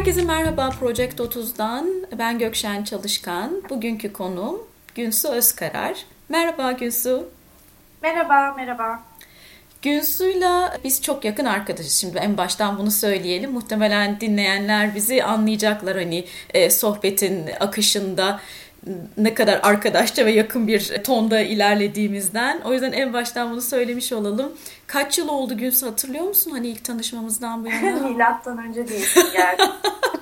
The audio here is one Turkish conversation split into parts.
Herkese merhaba Project 30'dan. Ben Gökşen Çalışkan. Bugünkü konuğum Günsu Özkarar. Merhaba Günsu. Merhaba, merhaba. Günsu'yla biz çok yakın arkadaşız. Şimdi en baştan bunu söyleyelim. Muhtemelen dinleyenler bizi anlayacaklar hani e, sohbetin akışında ne kadar arkadaşça ve yakın bir tonda ilerlediğimizden. O yüzden en baştan bunu söylemiş olalım. Kaç yıl oldu Günsu hatırlıyor musun? Hani ilk tanışmamızdan bu yana. Milattan önce değil geldi.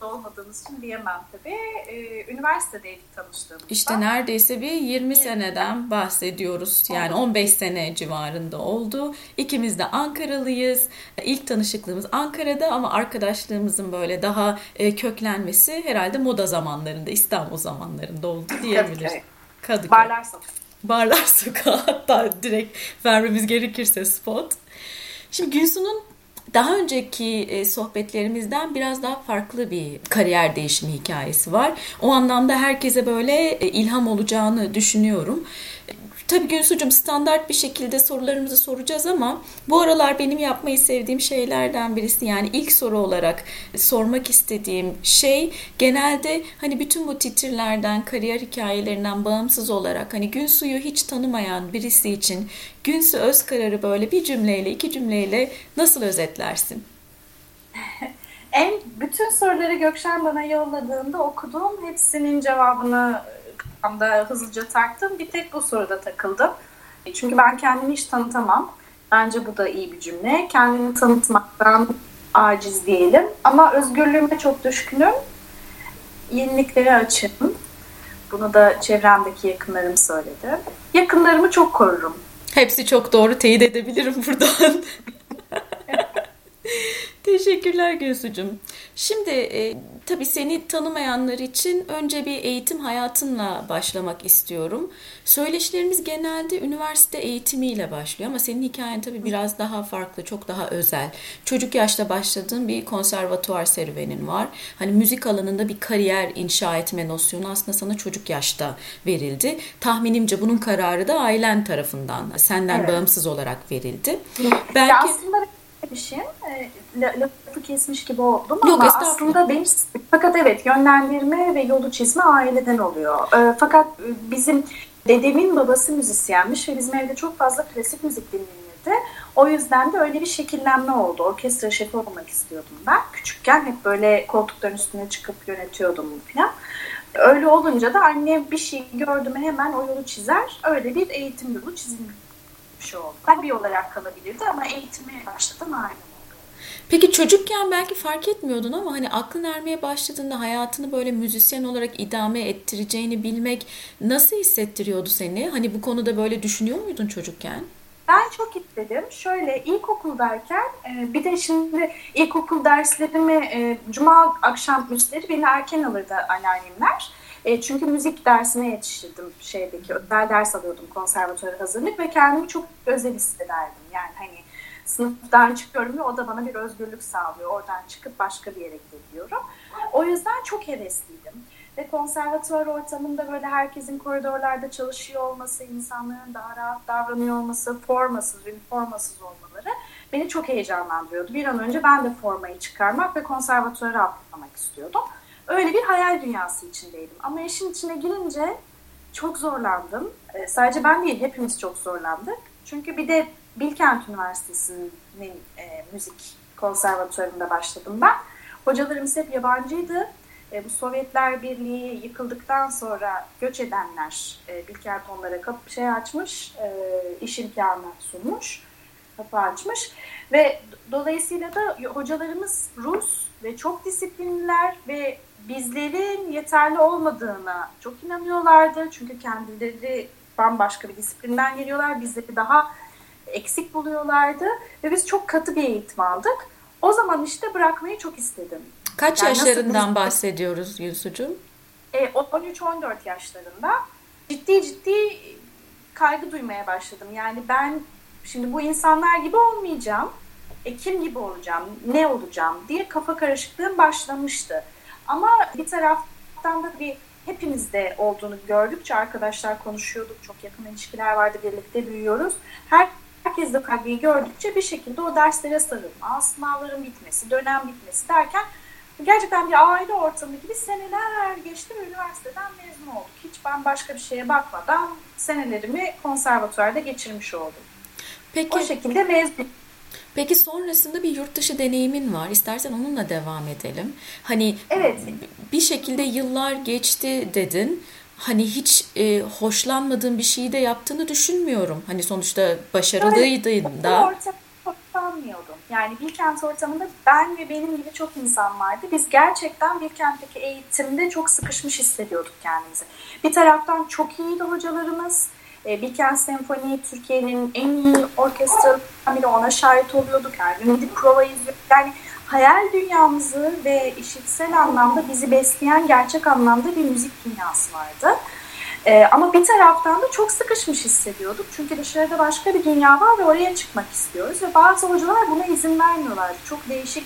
Hala olmadığımız için diyemem tabii. Ee, üniversitedeydik tanıştığımızda. İşte neredeyse bir 20 seneden bahsediyoruz. Yani 15 sene civarında oldu. İkimiz de Ankaralıyız. İlk tanışıklığımız Ankara'da ama arkadaşlığımızın böyle daha e, köklenmesi herhalde moda zamanlarında, İstanbul zamanlarında oldu diyebiliriz. Kadıköy. Kadıköy. Barlar Sokağı. Barlar Sokağı hatta direkt vermemiz gerekirse spot. Şimdi Günsu'nun daha önceki e, sohbetlerimizden biraz daha farklı bir kariyer değişimi hikayesi var. O anlamda herkese böyle e, ilham olacağını düşünüyorum. Tabii Günsu'cum standart bir şekilde sorularımızı soracağız ama bu aralar benim yapmayı sevdiğim şeylerden birisi yani ilk soru olarak sormak istediğim şey genelde hani bütün bu titirlerden, kariyer hikayelerinden bağımsız olarak hani Günsu'yu hiç tanımayan birisi için Günsu Özkarar'ı böyle bir cümleyle, iki cümleyle nasıl özetlersin? En bütün soruları Gökşen bana yolladığında okudum. Hepsinin cevabını anda hızlıca taktım. Bir tek bu soruda takıldım. Çünkü ben kendimi hiç tanıtamam. Bence bu da iyi bir cümle. Kendini tanıtmaktan aciz diyelim. Ama özgürlüğüme çok düşkünüm. Yeniliklere açığım. Bunu da çevremdeki yakınlarım söyledi. Yakınlarımı çok korurum. Hepsi çok doğru teyit edebilirim buradan. Teşekkürler Gözücüm. Şimdi e, tabii seni tanımayanlar için önce bir eğitim hayatınla başlamak istiyorum. Söyleşilerimiz genelde üniversite eğitimiyle başlıyor ama senin hikayen tabii biraz daha farklı, çok daha özel. Çocuk yaşta başladığın bir konservatuvar serüvenin var. Hani müzik alanında bir kariyer inşa etme nosyonu aslında sana çocuk yaşta verildi. Tahminimce bunun kararı da ailen tarafından, senden evet. bağımsız olarak verildi. Belki... Ya aslında bir şey. E, lafı kesmiş gibi oldum Yok, ama aslında benim fakat evet yönlendirme ve yolu çizme aileden oluyor. E, fakat bizim dedemin babası müzisyenmiş ve bizim evde çok fazla klasik müzik dinlenirdi. O yüzden de öyle bir şekillenme oldu. Orkestra şefi olmak istiyordum ben. Küçükken hep böyle koltukların üstüne çıkıp yönetiyordum falan. Öyle olunca da annem bir şey gördü mü hemen o yolu çizer. Öyle bir eğitim yolu çizilmiş bir şey oldu. Hobi olarak kalabilirdi ama eğitime başladım aynı oldu. Peki çocukken belki fark etmiyordun ama hani aklın ermeye başladığında hayatını böyle müzisyen olarak idame ettireceğini bilmek nasıl hissettiriyordu seni? Hani bu konuda böyle düşünüyor muydun çocukken? Ben çok istedim. Şöyle ilkokuldayken e, bir de şimdi ilkokul derslerimi e, cuma akşam müzikleri beni erken alırdı anneannemler. E, çünkü müzik dersine yetiştirdim şeydeki özel ders alıyordum konservatuara hazırlık ve kendimi çok özel hissederdim. Yani hani sınıftan çıkıyorum ve o da bana bir özgürlük sağlıyor. Oradan çıkıp başka bir yere gidiyorum. O yüzden çok hevesliydim. Ve konservatuvar ortamında böyle herkesin koridorlarda çalışıyor olması, insanların daha rahat davranıyor olması, formasız, üniformasız olmaları beni çok heyecanlandırıyordu. Bir an önce ben de formayı çıkarmak ve konservatuara atlamak istiyordum. Öyle bir hayal dünyası içindeydim. Ama işin içine girince çok zorlandım. E, sadece ben değil, hepimiz çok zorlandık. Çünkü bir de Bilkent Üniversitesi'nin e, müzik konservatuarında başladım ben. Hocalarımız hep yabancıydı. E, bu Sovyetler Birliği yıkıldıktan sonra göç edenler e, Bilkent onlara kapı şey açmış, e, iş imkanı sunmuş, kapı açmış ve dolayısıyla da hocalarımız Rus ve çok disiplinliler ve bizlerin yeterli olmadığına çok inanıyorlardı. Çünkü kendileri bambaşka bir disiplinden geliyorlar. Bizleri daha eksik buluyorlardı ve biz çok katı bir eğitim aldık. O zaman işte bırakmayı çok istedim. Kaç yani yaşlarından nasıl... bahsediyoruz Gülsucuğum? E, 13-14 yaşlarında ciddi ciddi kaygı duymaya başladım. Yani ben şimdi bu insanlar gibi olmayacağım. E, kim gibi olacağım, ne olacağım diye kafa karışıklığım başlamıştı. Ama bir taraftan da bir hepimizde olduğunu gördükçe arkadaşlar konuşuyorduk. Çok yakın ilişkiler vardı, birlikte büyüyoruz. Her herkes de kaygıyı gördükçe bir şekilde o derslere sarılma, sınavların bitmesi, dönem bitmesi derken gerçekten bir aile ortamı gibi seneler geçti ve üniversiteden mezun olduk. Hiç ben başka bir şeye bakmadan senelerimi konservatuvarda geçirmiş oldum. Peki, o şekilde mezun Peki sonrasında bir yurt dışı deneyimin var. İstersen onunla devam edelim. Hani evet. bir şekilde yıllar geçti dedin. Hani hiç e, hoşlanmadığın bir şeyi de yaptığını düşünmüyorum. Hani sonuçta başarılıydın da. Orta hoşlanmıyordum. Yani Bilkent ortamında ben ve benim gibi çok insan vardı. Biz gerçekten Bilkent'teki eğitimde çok sıkışmış hissediyorduk kendimizi. Bir taraftan çok iyiydi hocalarımız e, Bilkent Senfoni Türkiye'nin en iyi orkestralarından biri ona şahit oluyorduk. Her gün gidip prova izliyorduk. Yani hayal dünyamızı ve işitsel anlamda bizi besleyen gerçek anlamda bir müzik dünyası vardı. Ee, ama bir taraftan da çok sıkışmış hissediyorduk. Çünkü dışarıda başka bir dünya var ve oraya çıkmak istiyoruz. Ve bazı hocalar buna izin vermiyorlardı. Çok değişik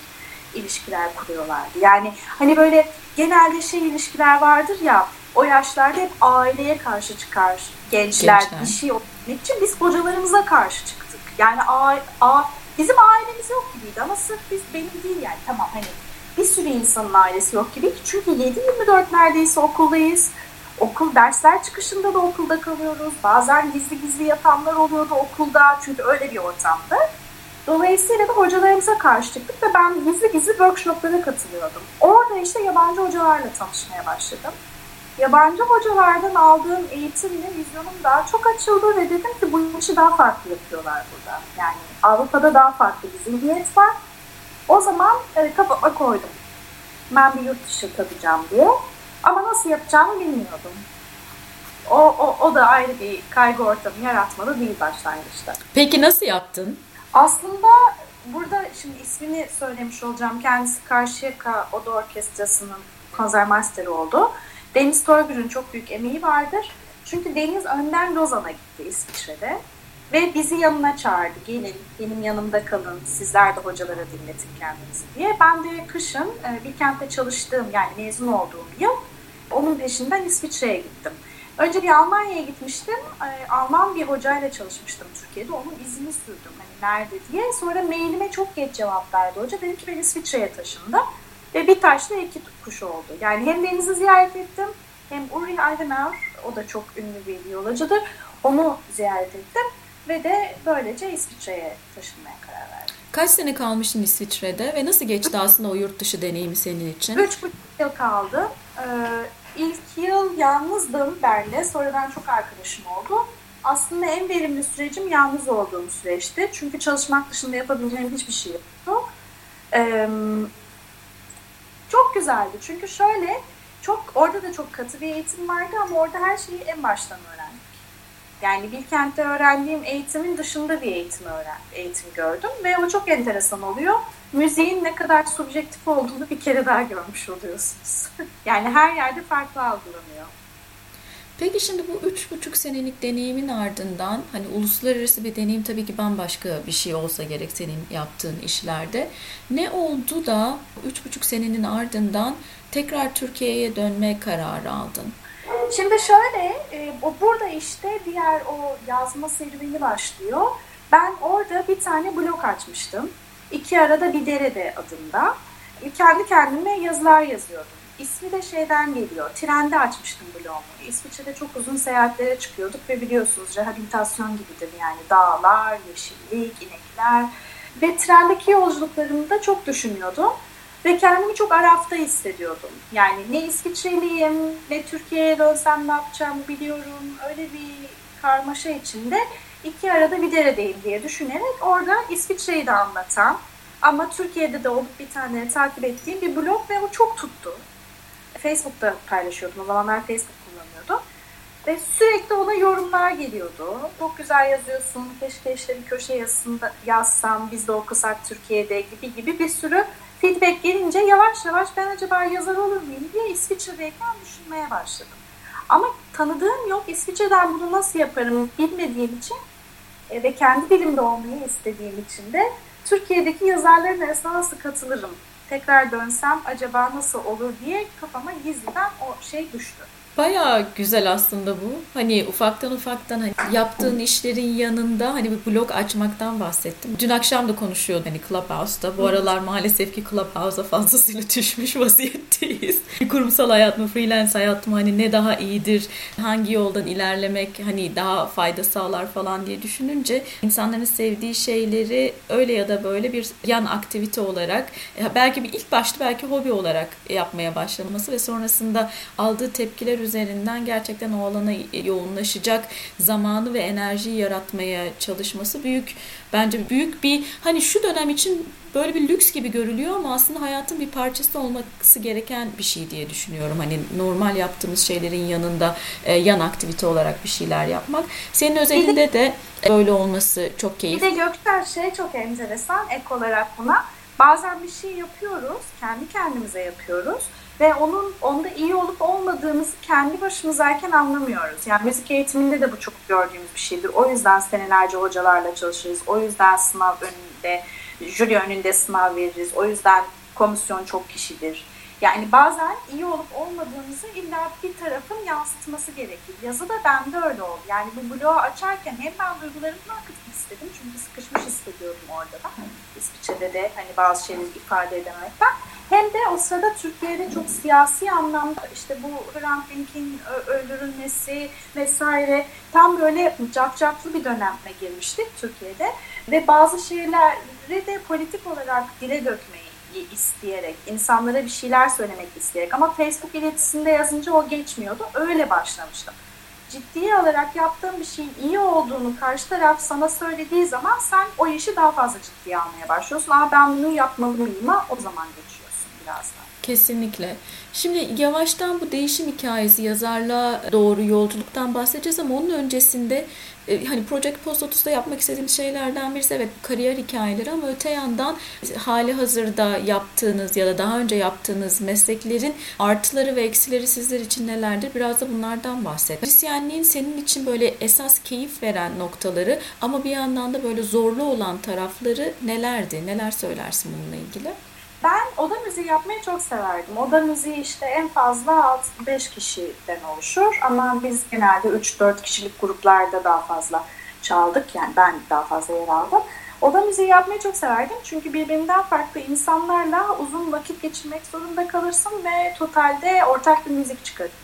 ilişkiler kuruyorlardı. Yani hani böyle genelde şey ilişkiler vardır ya o yaşlarda hep aileye karşı çıkar gençler, gençler. bir şey öğretmek için biz hocalarımıza karşı çıktık. Yani a, a, bizim ailemiz yok gibiydi ama sırf biz benim değil yani tamam hani bir sürü insanın ailesi yok gibi. Çünkü 7-24 neredeyse okuldayız. Okul dersler çıkışında da okulda kalıyoruz. Bazen gizli gizli yatanlar oluyordu okulda çünkü öyle bir ortamda. Dolayısıyla da hocalarımıza karşı çıktık ve ben gizli gizli workshoplara katılıyordum. Orada işte yabancı hocalarla tanışmaya başladım yabancı hocalardan aldığım eğitimle vizyonum daha çok açıldı ve dedim ki bu işi daha farklı yapıyorlar burada. Yani Avrupa'da daha farklı bir zihniyet var. O zaman e, kafama koydum. Ben bir yurt dışı tadacağım diye. Ama nasıl yapacağımı bilmiyordum. O, o, o da ayrı bir kaygı ortamı yaratmalı değil başlangıçta. Peki nasıl yaptın? Aslında burada şimdi ismini söylemiş olacağım. Kendisi Karşıyaka Oda Orkestrası'nın konsermasteri oldu. Deniz Toygür'ün çok büyük emeği vardır. Çünkü Deniz önden Lozan'a gitti İsviçre'de. Ve bizi yanına çağırdı. Gelin benim yanımda kalın. Sizler de hocalara dinletin kendinizi diye. Ben de kışın e, bir kentte çalıştığım yani mezun olduğum yıl onun peşinden İsviçre'ye gittim. Önce bir Almanya'ya gitmiştim. E, Alman bir hocayla çalışmıştım Türkiye'de. Onun izini sürdüm hani nerede diye. Sonra mailime çok geç cevap verdi hoca. Dedi ki ben İsviçre'ye taşındım. Ve bir taşla iki kuş oldu. Yani hem denizi ziyaret ettim hem Ulrich Eidenauer, o da çok ünlü bir biyolacıdır. Onu ziyaret ettim ve de böylece İsviçre'ye taşınmaya karar verdim. Kaç sene kalmıştın İsviçre'de ve nasıl geçti aslında o yurt dışı deneyimi senin için? Üç buçuk yıl kaldı. Ee, ilk yıl yalnızdım Bern'le. Sonradan çok arkadaşım oldu. Aslında en verimli sürecim yalnız olduğum süreçti. Çünkü çalışmak dışında yapabileceğim hiçbir şey yoktu. Ee, çok güzeldi. Çünkü şöyle çok orada da çok katı bir eğitim vardı ama orada her şeyi en baştan öğrendik. Yani Bilkent'te öğrendiğim eğitimin dışında bir eğitim öğren, eğitim gördüm ve o çok enteresan oluyor. Müziğin ne kadar subjektif olduğunu bir kere daha görmüş oluyorsunuz. yani her yerde farklı algılanıyor. Peki şimdi bu üç buçuk senelik deneyimin ardından hani uluslararası bir deneyim tabii ki bambaşka bir şey olsa gerek senin yaptığın işlerde. Ne oldu da üç buçuk senenin ardından tekrar Türkiye'ye dönme kararı aldın? Şimdi şöyle, e, burada işte diğer o yazma serüveni başlıyor. Ben orada bir tane blog açmıştım. İki arada bir derede adında. Kendi kendime yazılar yazıyordum. İsmi de şeyden geliyor. Trende açmıştım blogumu. İsviçre'de çok uzun seyahatlere çıkıyorduk ve biliyorsunuz rehabilitasyon gibidir yani dağlar, yeşillik, inekler. Ve trendeki yolculuklarımda çok düşünüyordum. Ve kendimi çok arafta hissediyordum. Yani ne İsviçreliyim, ne Türkiye'ye dönsem ne yapacağımı biliyorum. Öyle bir karmaşa içinde iki arada bir deredeyim diye düşünerek orada İsviçre'yi de anlatan ama Türkiye'de de olup bir tane takip ettiğim bir blog ve o çok tuttu. Facebook'ta paylaşıyordum. O zamanlar Facebook kullanıyordum. Ve sürekli ona yorumlar geliyordu. Çok güzel yazıyorsun, keşke işte bir köşe yazsam, biz de okusak Türkiye'de gibi gibi bir sürü feedback gelince yavaş yavaş ben acaba yazar olur muyum diye İsviçre'deyken düşünmeye başladım. Ama tanıdığım yok. İsviçre'den bunu nasıl yaparım bilmediğim için e, ve kendi dilimde olmayı istediğim için de Türkiye'deki yazarların arasına nasıl katılırım tekrar dönsem acaba nasıl olur diye kafama gizliden o şey düştü. Bayağı güzel aslında bu. Hani ufaktan ufaktan hani yaptığın işlerin yanında hani bir blog açmaktan bahsettim. Dün akşam da konuşuyordum hani Clubhouse'da. Bu aralar maalesef ki Clubhouse'a fazlasıyla düşmüş vaziyetteyiz. Kurumsal hayat mı, freelance hayat mı hani ne daha iyidir, hangi yoldan ilerlemek hani daha fayda sağlar falan diye düşününce insanların sevdiği şeyleri öyle ya da böyle bir yan aktivite olarak belki bir ilk başta belki hobi olarak yapmaya başlaması ve sonrasında aldığı tepkiler üzerinden gerçekten o alana yoğunlaşacak zamanı ve enerjiyi yaratmaya çalışması büyük bence büyük bir hani şu dönem için böyle bir lüks gibi görülüyor ama aslında hayatın bir parçası olması gereken bir şey diye düşünüyorum. Hani normal yaptığımız şeylerin yanında e, yan aktivite olarak bir şeyler yapmak. Senin özelinde de böyle olması çok keyifli. Bir de Göksel şey çok enteresan ek olarak buna. Bazen bir şey yapıyoruz, kendi kendimize yapıyoruz ve onun onda iyi olup olmadığımızı kendi başımızdayken anlamıyoruz. Yani müzik eğitiminde de bu çok gördüğümüz bir şeydir. O yüzden senelerce hocalarla çalışırız. O yüzden sınav önünde, jüri önünde sınav veririz. O yüzden komisyon çok kişidir. Yani bazen iyi olup olmadığımızı illa bir tarafın yansıtması gerekir. Yazı da bende öyle oldu. Yani bu bloğu açarken hem ben duygularımı akıtmak istedim. Çünkü sıkışmış hissediyordum orada da. İsviçre'de de hani bazı şeyleri ifade edemekten. Hem de o sırada Türkiye'de çok siyasi anlamda işte bu Hrant Dink'in öldürülmesi vesaire tam böyle cafcaflı bir döneme girmiştik Türkiye'de. Ve bazı şeyleri de politik olarak dile dökmeyi isteyerek, insanlara bir şeyler söylemek isteyerek ama Facebook iletisinde yazınca o geçmiyordu. Öyle başlamıştım. Ciddiye alarak yaptığın bir şeyin iyi olduğunu karşı taraf sana söylediği zaman sen o işi daha fazla ciddiye almaya başlıyorsun. Aa ben bunu yapmalı mıyım? O zaman geçiyorsun biraz. Kesinlikle. Şimdi yavaştan bu değişim hikayesi yazarlığa doğru yolculuktan bahsedeceğiz ama onun öncesinde e, hani Project Post 30'da yapmak istediğim şeylerden birisi evet kariyer hikayeleri ama öte yandan hali hazırda yaptığınız ya da daha önce yaptığınız mesleklerin artıları ve eksileri sizler için nelerdir? Biraz da bunlardan bahset. Müzisyenliğin senin için böyle esas keyif veren noktaları ama bir yandan da böyle zorlu olan tarafları nelerdi? Neler söylersin bununla ilgili? Ben oda müziği yapmayı çok severdim. Oda müziği işte en fazla 5 kişiden oluşur ama biz genelde 3-4 kişilik gruplarda daha fazla çaldık. Yani ben daha fazla yer aldım. Oda müziği yapmayı çok severdim çünkü birbirinden farklı insanlarla uzun vakit geçirmek zorunda kalırsın ve totalde ortak bir müzik çıkarırsın.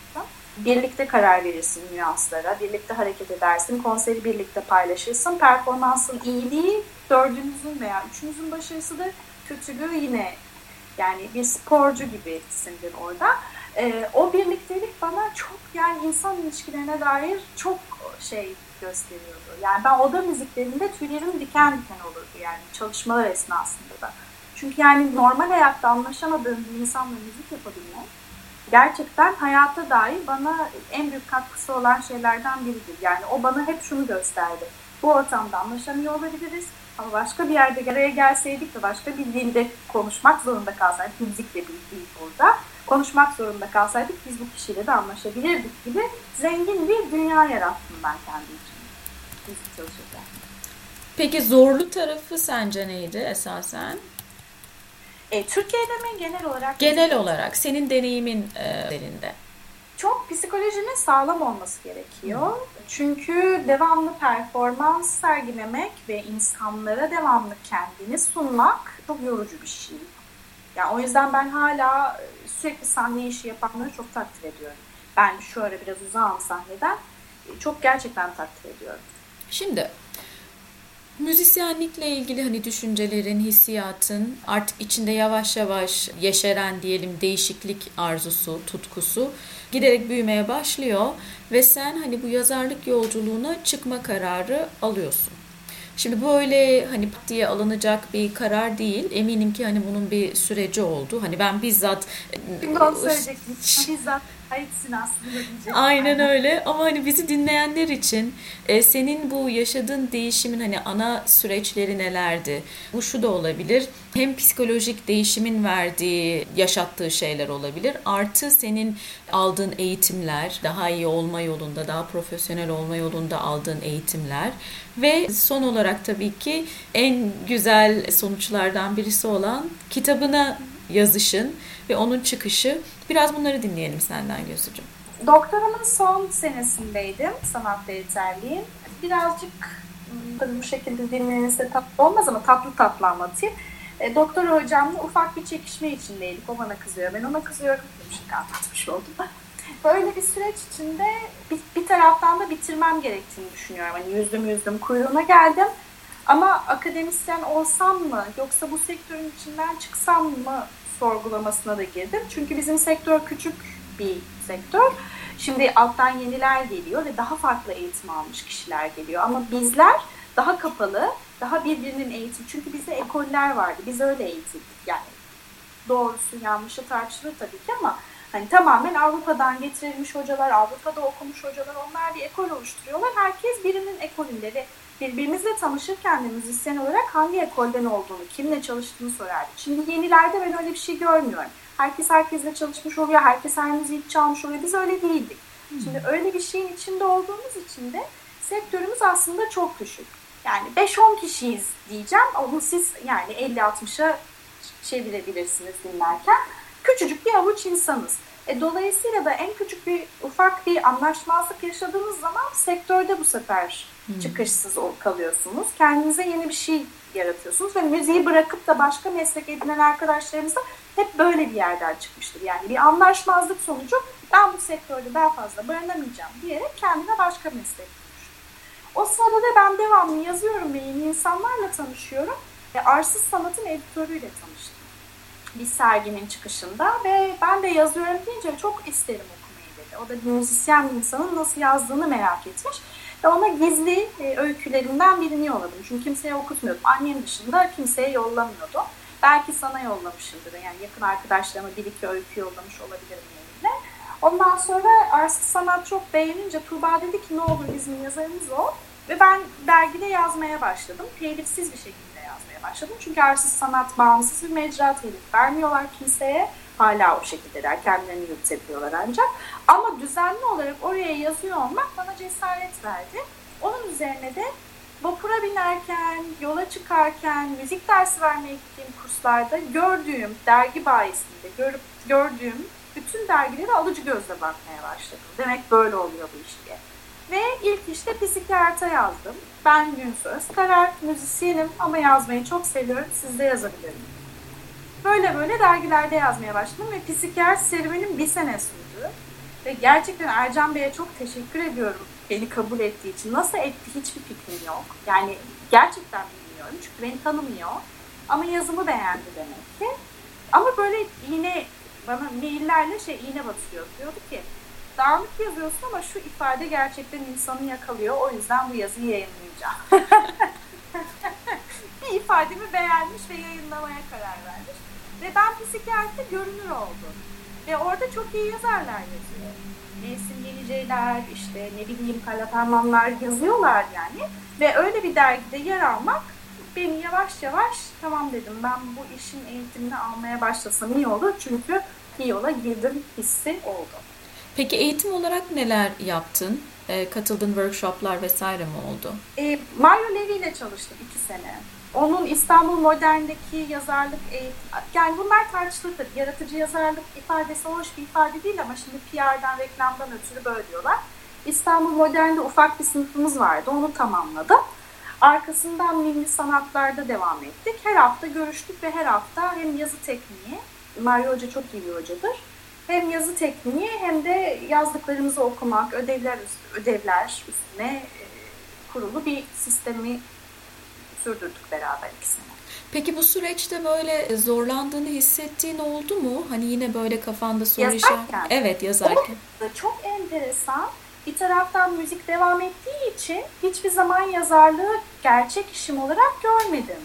Birlikte karar verirsin nüanslara, birlikte hareket edersin, konseri birlikte paylaşırsın. Performansın iyiliği dördünüzün veya üçünüzün başarısı da kötülüğü yine yani bir sporcu gibisindir orada. E, o birliktelik bana çok yani insan ilişkilerine dair çok şey gösteriyordu. Yani ben oda müziklerinde tüylerim diken diken olurdu yani çalışmalar esnasında da. Çünkü yani normal hayatta anlaşamadığım bir insanla müzik yapabilmek gerçekten hayata dair bana en büyük katkısı olan şeylerden biridir. Yani o bana hep şunu gösterdi. Bu ortamda anlaşamıyor olabiliriz ama başka bir yerde bir araya gelseydik ve başka bir dilde konuşmak zorunda kalsaydık, müzikle bir dil burada, konuşmak zorunda kalsaydık biz bu kişiyle de anlaşabilirdik gibi zengin bir dünya yarattım ben kendi için. Müzik çalışırken. Peki zorlu tarafı sence neydi esasen? E, Türkiye'de mi genel olarak? Genel olarak senin deneyimin e, üzerinde çok psikolojinin sağlam olması gerekiyor. Çünkü devamlı performans sergilemek ve insanlara devamlı kendini sunmak çok yorucu bir şey. Yani o yüzden ben hala e, sürekli sahne işi yapanları çok takdir ediyorum. Ben şu ara biraz uzağım sahneden. E, çok gerçekten takdir ediyorum. Şimdi müzisyenlikle ilgili hani düşüncelerin, hissiyatın artık içinde yavaş yavaş yeşeren diyelim değişiklik arzusu, tutkusu giderek büyümeye başlıyor ve sen hani bu yazarlık yolculuğuna çıkma kararı alıyorsun. Şimdi böyle hani diye alınacak bir karar değil. Eminim ki hani bunun bir süreci oldu. Hani ben bizzat Şimdi onu söyleyecektim. bizzat Hayıtsın aslında. Aynen öyle ama hani bizi dinleyenler için e, senin bu yaşadığın değişimin hani ana süreçleri nelerdi? Bu şu da olabilir. Hem psikolojik değişimin verdiği, yaşattığı şeyler olabilir. Artı senin aldığın eğitimler, daha iyi olma yolunda, daha profesyonel olma yolunda aldığın eğitimler ve son olarak tabii ki en güzel sonuçlardan birisi olan kitabına yazışın ve onun çıkışı. Biraz bunları dinleyelim senden Gözücüm. doktoramın son senesindeydim sanat rehberliğin. Birazcık tabii bu şekilde dinlerinizde tatlı olmaz ama tatlı tatlı anlatayım. E, doktor hocamla ufak bir çekişme içindeydik. O bana kızıyor. Ben ona kızıyorum. Bir şey anlatmış oldum. Böyle bir süreç içinde bir, bir taraftan da bitirmem gerektiğini düşünüyorum. Hani yüzdüm yüzdüm kuyruğuna geldim. Ama akademisyen olsam mı yoksa bu sektörün içinden çıksam mı sorgulamasına da girdim. Çünkü bizim sektör küçük bir sektör. Şimdi alttan yeniler geliyor ve daha farklı eğitim almış kişiler geliyor. Ama bizler daha kapalı, daha birbirinin eğitimi. Çünkü bizde ekoller vardı. Biz öyle eğitildik. Yani doğrusu yanlışı tartışılır tabii ki ama hani tamamen Avrupa'dan getirilmiş hocalar, Avrupa'da okumuş hocalar onlar bir ekol oluşturuyorlar. Herkes birinin ekolünde ve birbirimizle tanışırken de müzisyen olarak hangi ekolden olduğunu, kimle çalıştığını sorardık. Şimdi yenilerde ben öyle bir şey görmüyorum. Herkes herkesle çalışmış oluyor, herkes her müziği çalmış oluyor. Biz öyle değildik. Hmm. Şimdi öyle bir şeyin içinde olduğumuz için de sektörümüz aslında çok düşük. Yani 5-10 kişiyiz diyeceğim. Onu siz yani 50-60'a çevirebilirsiniz dinlerken. Küçücük bir avuç insanız. E, dolayısıyla da en küçük bir ufak bir anlaşmazlık yaşadığınız zaman sektörde bu sefer çıkışsız kalıyorsunuz. Kendinize yeni bir şey yaratıyorsunuz ve müziği bırakıp da başka meslek edinen arkadaşlarımız da hep böyle bir yerden çıkmıştır. Yani bir anlaşmazlık sonucu ben bu sektörde daha fazla barınamayacağım diyerek kendine başka meslek. O sırada da ben devamlı yazıyorum ve yeni insanlarla tanışıyorum. E, Arsız Sanat'ın editörüyle tanıştım. Bir serginin çıkışında ve ben de yazıyorum deyince çok isterim okumayı dedi. O da müzisyen bir insanın nasıl yazdığını merak etmiş. Ve ona gizli e, öykülerinden birini yolladım. Çünkü kimseye okutmuyordum. Annem dışında kimseye yollamıyordum. Belki sana yollamışımdır. Yani yakın arkadaşlarıma bir iki öykü yollamış olabilirim elimle. Ondan sonra Arsız Sanat çok beğenince Tuğba dedi ki ne olur bizim yazarımız o. Ve ben dergide yazmaya başladım. Telifsiz bir şekilde yazmaya başladım. Çünkü Arsız Sanat bağımsız bir mecra telif vermiyorlar kimseye. Hala o şekildeler. Kendilerini yürütebiliyorlar ancak. Ama düzenli olarak oraya yazıyor olmak bana cesaret verdi. Onun üzerine de vapura binerken, yola çıkarken, müzik dersi vermeye gittiğim kurslarda gördüğüm, dergi bayisinde görüp gördüğüm bütün dergileri alıcı gözle bakmaya başladım. Demek böyle oluyor bu iş diye. Ve ilk işte psikiyatr'a yazdım. Ben Günsü Özkarar, müzisyenim ama yazmayı çok seviyorum. Siz de yazabilirim. Böyle böyle dergilerde yazmaya başladım ve psikiyatri serüvenim bir sene sürdü. Ve gerçekten Ercan Bey'e çok teşekkür ediyorum beni kabul ettiği için. Nasıl etti hiçbir fikrim yok. Yani gerçekten bilmiyorum çünkü beni tanımıyor. Ama yazımı beğendi demek ki. Ama böyle yine bana maillerle şey iğne batıyor. Diyordu ki dağınık yazıyorsun ama şu ifade gerçekten insanı yakalıyor. O yüzden bu yazıyı yayınlayacağım. bir ifademi beğenmiş ve yayınlamaya karar vermiş. Ve ben psikiyatride görünür oldum. Ve orada çok iyi yazarlar yazıyor. Mevsim geleceğler, işte ne bileyim kalatanmanlar yazıyorlar yani. Ve öyle bir dergide yer almak beni yavaş yavaş tamam dedim ben bu işin eğitimini almaya başlasam iyi olur. Çünkü iyi yola girdim hissi oldu. Peki eğitim olarak neler yaptın? E, katıldığın workshoplar vesaire mi oldu? E, Mario Levi ile çalıştım iki sene. Onun İstanbul Modern'deki yazarlık eğitim, yani bunlar tartışılır. Yaratıcı yazarlık ifadesi hoş bir ifade değil ama şimdi PR'dan, reklamdan ötürü böyle diyorlar. İstanbul Modern'de ufak bir sınıfımız vardı, onu tamamladım. Arkasından milli sanatlarda devam ettik. Her hafta görüştük ve her hafta hem yazı tekniği, Mario Hoca çok iyi bir hocadır. Hem yazı tekniği hem de yazdıklarımızı okumak, ödevler ödevler üstüne e, kurulu bir sistemi sürdürdük beraber ikisini. Peki bu süreçte böyle zorlandığını hissettiğin oldu mu? Hani yine böyle kafanda soru işareti. Evet yazarken. O çok enteresan. Bir taraftan müzik devam ettiği için hiçbir zaman yazarlığı gerçek işim olarak görmedim.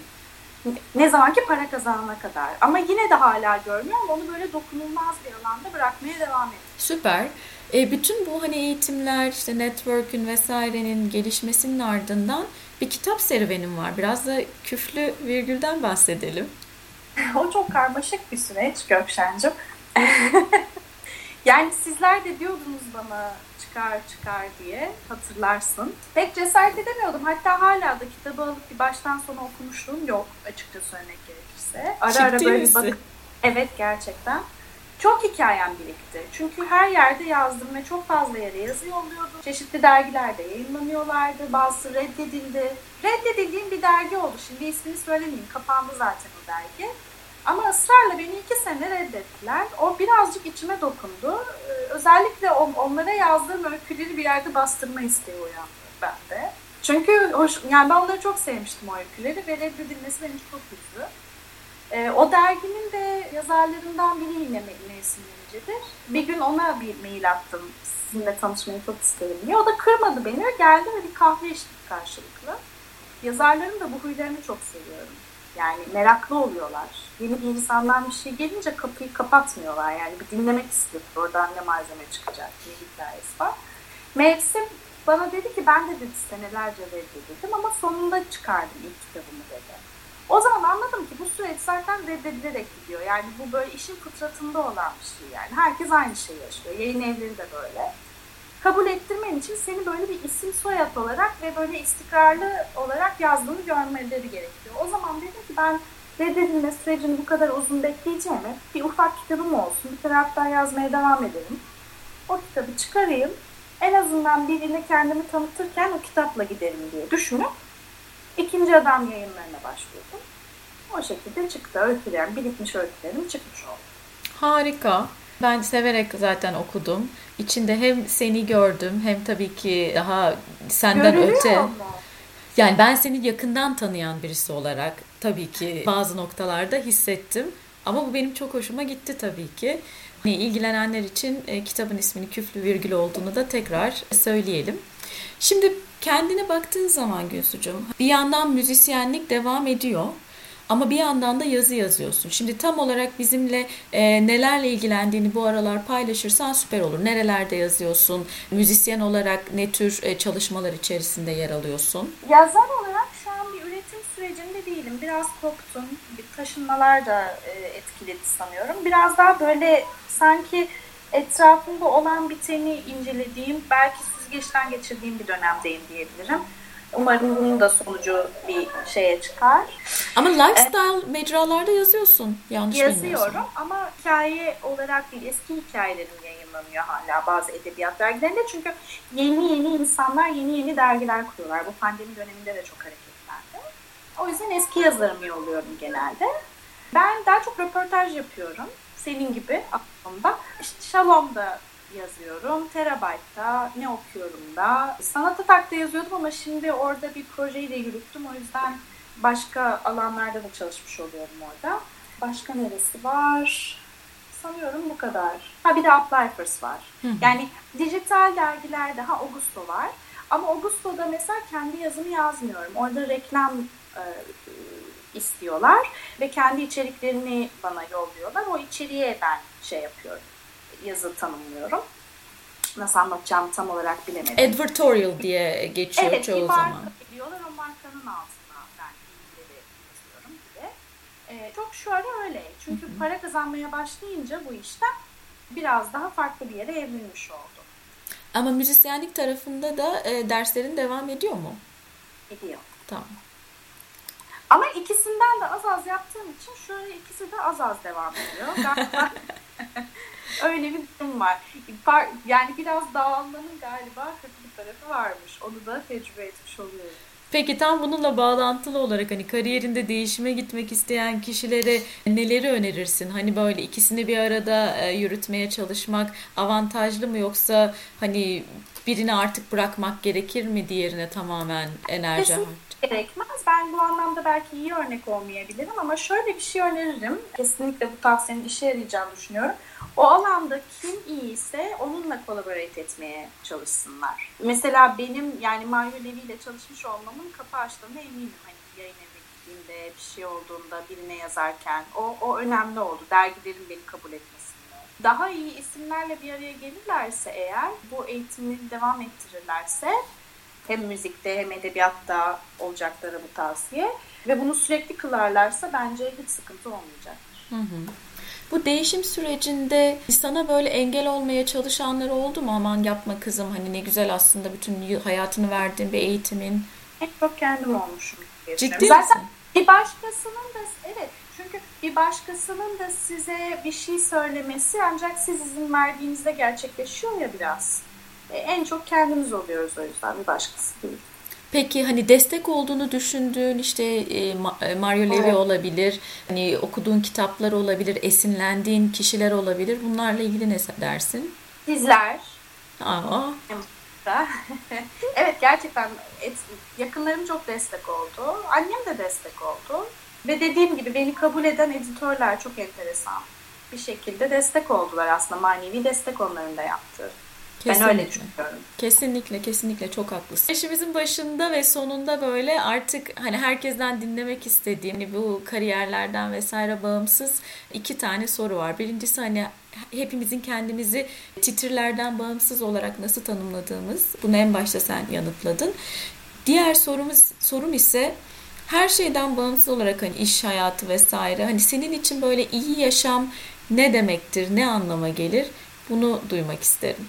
Ne zaman ki para kazanana kadar. Ama yine de hala görmüyorum. Onu böyle dokunulmaz bir alanda bırakmaya devam ediyorum. Süper. E, bütün bu hani eğitimler, işte network'ün vesairenin gelişmesinin ardından bir kitap serüvenim var. Biraz da küflü virgülden bahsedelim. o çok karmaşık bir süreç Gökşen'cim. yani sizler de diyordunuz bana çıkar çıkar diye hatırlarsın. Pek cesaret edemiyordum. Hatta hala da kitabı alıp bir baştan sona okumuşluğum yok açıkça söylemek gerekirse. Ara Ciddi ara böyle misin? bak. Evet gerçekten çok hikayem birikti. Çünkü her yerde yazdım ve çok fazla yere yazı yolluyordum. Çeşitli dergilerde yayınlanıyorlardı. Bazısı reddedildi. Reddedildiğim bir dergi oldu. Şimdi ismini söylemeyeyim. Kapandı zaten o dergi. Ama ısrarla beni iki sene reddettiler. O birazcık içime dokundu. Ee, özellikle onlara yazdığım öyküleri bir yerde bastırma isteği uyandı bende. Çünkü hoş, yani ben onları çok sevmiştim o öyküleri ve reddedilmesi beni çok üzdü. E, o derginin de yazarlarından biri yine Mevsim Yenici'dir. Bir gün ona bir mail attım. Sizinle tanışmayı çok isterim diye. O da kırmadı beni. Geldi ve bir kahve içtik karşılıklı. Yazarların da bu huylarını çok seviyorum. Yani meraklı oluyorlar. Yeni bir insandan bir şey gelince kapıyı kapatmıyorlar. Yani bir dinlemek istiyor. Oradan ne malzeme çıkacak, ne hikayesi var. Mevsim bana dedi ki ben de dedi senelerce reddedildim ama sonunda çıkardım ilk kitabımı dedi. O zaman anladım ki bu süreç zaten reddedilerek gidiyor. Yani bu böyle işin fıtratında olan bir şey yani. Herkes aynı şeyi yaşıyor. Yayın evleri de böyle. Kabul ettirmen için seni böyle bir isim soyad olarak ve böyle istikrarlı olarak yazdığını görmeleri gerekiyor. O zaman dedim ki ben reddedilme sürecini bu kadar uzun bekleyeceğime bir ufak kitabım olsun. Bir taraftan yazmaya devam edelim. O kitabı çıkarayım. En azından birine kendimi tanıtırken o kitapla giderim diye düşünüp İkinci adam yayınlarına başvurdum. O şekilde çıktı. Öykülerim, birikmiş öykülerim çıkmış oldu. Harika. Ben severek zaten okudum. İçinde hem seni gördüm hem tabii ki daha senden Görülüyor öte. Mu? Yani ben seni yakından tanıyan birisi olarak tabii ki bazı noktalarda hissettim. Ama bu benim çok hoşuma gitti tabii ki. Yani ilgilenenler için e, kitabın ismini küflü virgül olduğunu da tekrar söyleyelim. Şimdi kendine baktığın zaman Gülsucuğum bir yandan müzisyenlik devam ediyor. Ama bir yandan da yazı yazıyorsun. Şimdi tam olarak bizimle e, nelerle ilgilendiğini bu aralar paylaşırsan süper olur. Nerelerde yazıyorsun? Müzisyen olarak ne tür e, çalışmalar içerisinde yer alıyorsun? Yazar olarak şu an bir üretim sürecinde değilim. Biraz koptum. Bir taşınmalar da e, etkiledi sanıyorum. Biraz daha böyle sanki etrafımda olan biteni incelediğim, belki süzgeçten geçirdiğim bir dönemdeyim diyebilirim. Umarım bunun da sonucu bir şeye çıkar. Ama lifestyle ee, mecralarda yazıyorsun. Yanlış Yazıyorum ama hikaye olarak değil. Eski hikayelerim yayınlanıyor hala bazı edebiyat dergilerinde. Çünkü yeni yeni insanlar yeni yeni dergiler kuruyorlar. Bu pandemi döneminde de çok hareketlendi. O yüzden eski yazarımı yolluyorum genelde. Ben daha çok röportaj yapıyorum. Senin gibi aklımda. İşte Shalom'da yazıyorum. Terabyte'da ne okuyorum da. Sanat Atak'ta yazıyordum ama şimdi orada bir projeyi de yürüttüm. O yüzden başka alanlarda da çalışmış oluyorum orada. Başka neresi var? Sanıyorum bu kadar. Ha bir de Uplifers var. Hı hı. Yani dijital dergilerde ha Augusto var. Ama Augusto'da mesela kendi yazımı yazmıyorum. Orada reklam e, istiyorlar ve kendi içeriklerini bana yolluyorlar. O içeriğe ben şey yapıyorum yazı tanımlıyorum. Nasıl anlatacağımı tam olarak bilemedim. Advertorial diye geçiyor evet, çoğu zaman. Evet, diyorlar o markanın altına ben bilgileri yazıyorum gibi. Ee, çok ara öyle. Çünkü Hı-hı. para kazanmaya başlayınca bu işten biraz daha farklı bir yere evrilmiş oldu. Ama müzisyenlik tarafında da e, derslerin devam ediyor mu? Ediyor. Tamam. Ama ikisinden de az az yaptığım için şöyle ikisi de az az devam ediyor. Öyle bir durum var. Yani biraz dağılmanın galiba kötü bir tarafı varmış. Onu da tecrübe etmiş oluyoruz. Peki tam bununla bağlantılı olarak hani kariyerinde değişime gitmek isteyen kişilere neleri önerirsin? Hani böyle ikisini bir arada e, yürütmeye çalışmak avantajlı mı yoksa hani birini artık bırakmak gerekir mi diğerine tamamen enerji Kesinlikle gerekmez. Ben bu anlamda belki iyi örnek olmayabilirim ama şöyle bir şey öneririm. Kesinlikle bu tavsiyenin işe yarayacağını düşünüyorum. O alanda kim iyiyse onunla kolaborate etmeye çalışsınlar. Mesela benim yani Mario Levi ile çalışmış olmamın kapı açtığında eminim. Hani yayın evine gittiğimde bir şey olduğunda birine yazarken o, o önemli oldu. Dergilerin beni kabul etmesinde. Daha iyi isimlerle bir araya gelirlerse eğer bu eğitimi devam ettirirlerse hem müzikte hem edebiyatta olacakları bu tavsiye ve bunu sürekli kılarlarsa bence hiç sıkıntı olmayacaktır. Hı hı. Bu değişim sürecinde sana böyle engel olmaya çalışanlar oldu mu? Aman yapma kızım hani ne güzel aslında bütün hayatını verdiğin bir eğitimin. En çok kendim olmuşum. Ciddi Zaten misin? Bir başkasının da evet çünkü bir başkasının da size bir şey söylemesi ancak siz izin verdiğinizde gerçekleşiyor ya biraz. E, en çok kendimiz oluyoruz o yüzden bir başkası değil. Peki hani destek olduğunu düşündüğün işte e, e, Mario Levi evet. olabilir, hani okuduğun kitaplar olabilir, esinlendiğin kişiler olabilir. Bunlarla ilgili ne dersin? Sizler. Aa. evet gerçekten et, yakınlarım çok destek oldu. Annem de destek oldu. Ve dediğim gibi beni kabul eden editörler çok enteresan bir şekilde destek oldular aslında. Manevi destek onların da yaptı. Kesinlikle. Ben öyle düşünüyorum. Kesinlikle, kesinlikle çok haklısın. İşimizin başında ve sonunda böyle artık hani herkesten dinlemek istediğim hani bu kariyerlerden vesaire bağımsız iki tane soru var. Birincisi hani hepimizin kendimizi titirlerden bağımsız olarak nasıl tanımladığımız. Bunu en başta sen yanıtladın. Diğer sorumuz sorum ise her şeyden bağımsız olarak hani iş hayatı vesaire hani senin için böyle iyi yaşam ne demektir, ne anlama gelir? Bunu duymak isterim.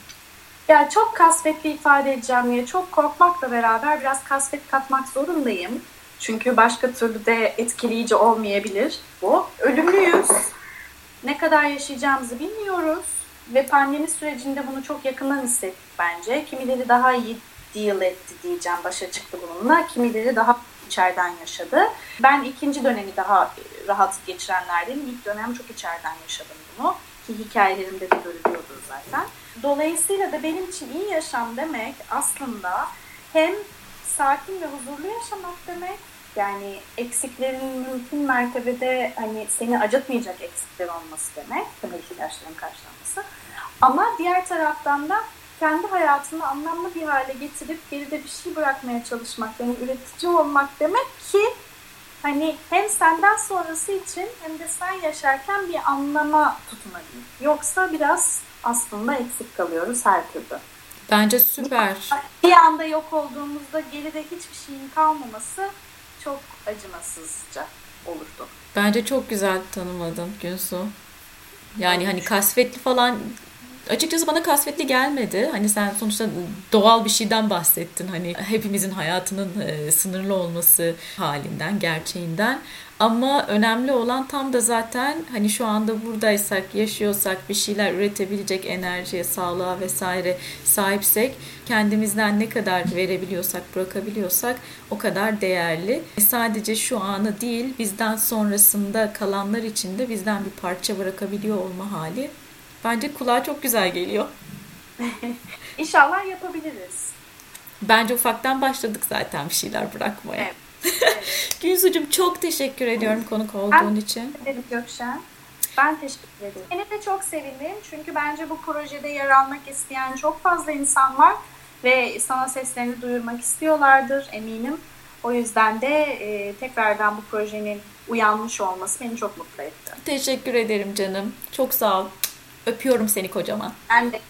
Yani çok kasvetli ifade edeceğim diye çok korkmakla beraber biraz kasvet katmak zorundayım. Çünkü başka türlü de etkileyici olmayabilir bu. Ölümlüyüz. Ne kadar yaşayacağımızı bilmiyoruz. Ve pandemi sürecinde bunu çok yakından hissettik bence. Kimileri daha iyi deal etti diyeceğim, başa çıktı bununla. Kimileri daha içeriden yaşadı. Ben ikinci dönemi daha rahat geçirenlerdenim. İlk dönem çok içeriden yaşadım bunu. Ki hikayelerimde de görülüyordu zaten. Dolayısıyla da benim için iyi yaşam demek aslında hem sakin ve huzurlu yaşamak demek yani eksiklerin mümkün mertebede hani seni acıtmayacak eksikler olması demek temel ihtiyaçların karşılanması ama diğer taraftan da kendi hayatını anlamlı bir hale getirip geride bir şey bırakmaya çalışmak yani üretici olmak demek ki hani hem senden sonrası için hem de sen yaşarken bir anlama tutunabilir. Yoksa biraz aslında eksik kalıyoruz her türlü. Bence süper. Bir anda yok olduğumuzda geride hiçbir şeyin kalmaması çok acımasızca olurdu. Bence çok güzel tanımladın Günsu. Yani hani kasvetli falan açıkçası bana kasvetli gelmedi. Hani sen sonuçta doğal bir şeyden bahsettin. Hani hepimizin hayatının e, sınırlı olması halinden, gerçeğinden. Ama önemli olan tam da zaten hani şu anda buradaysak, yaşıyorsak, bir şeyler üretebilecek enerjiye, sağlığa vesaire sahipsek kendimizden ne kadar verebiliyorsak, bırakabiliyorsak o kadar değerli. E, sadece şu anı değil, bizden sonrasında kalanlar için de bizden bir parça bırakabiliyor olma hali Bence kulağa çok güzel geliyor. İnşallah yapabiliriz. Bence ufaktan başladık zaten bir şeyler bırakmaya. Evet. evet. Gülsucuğum çok teşekkür ediyorum konuk olduğun ben için. Ben Gökşen. Ben teşekkür ederim. Beni de çok sevindim. Çünkü bence bu projede yer almak isteyen çok fazla insan var. Ve sana seslerini duyurmak istiyorlardır eminim. O yüzden de e, tekrardan bu projenin uyanmış olması beni çok mutlu etti. Teşekkür ederim canım. Çok sağ ol. Öpüyorum seni kocaman. Ben de.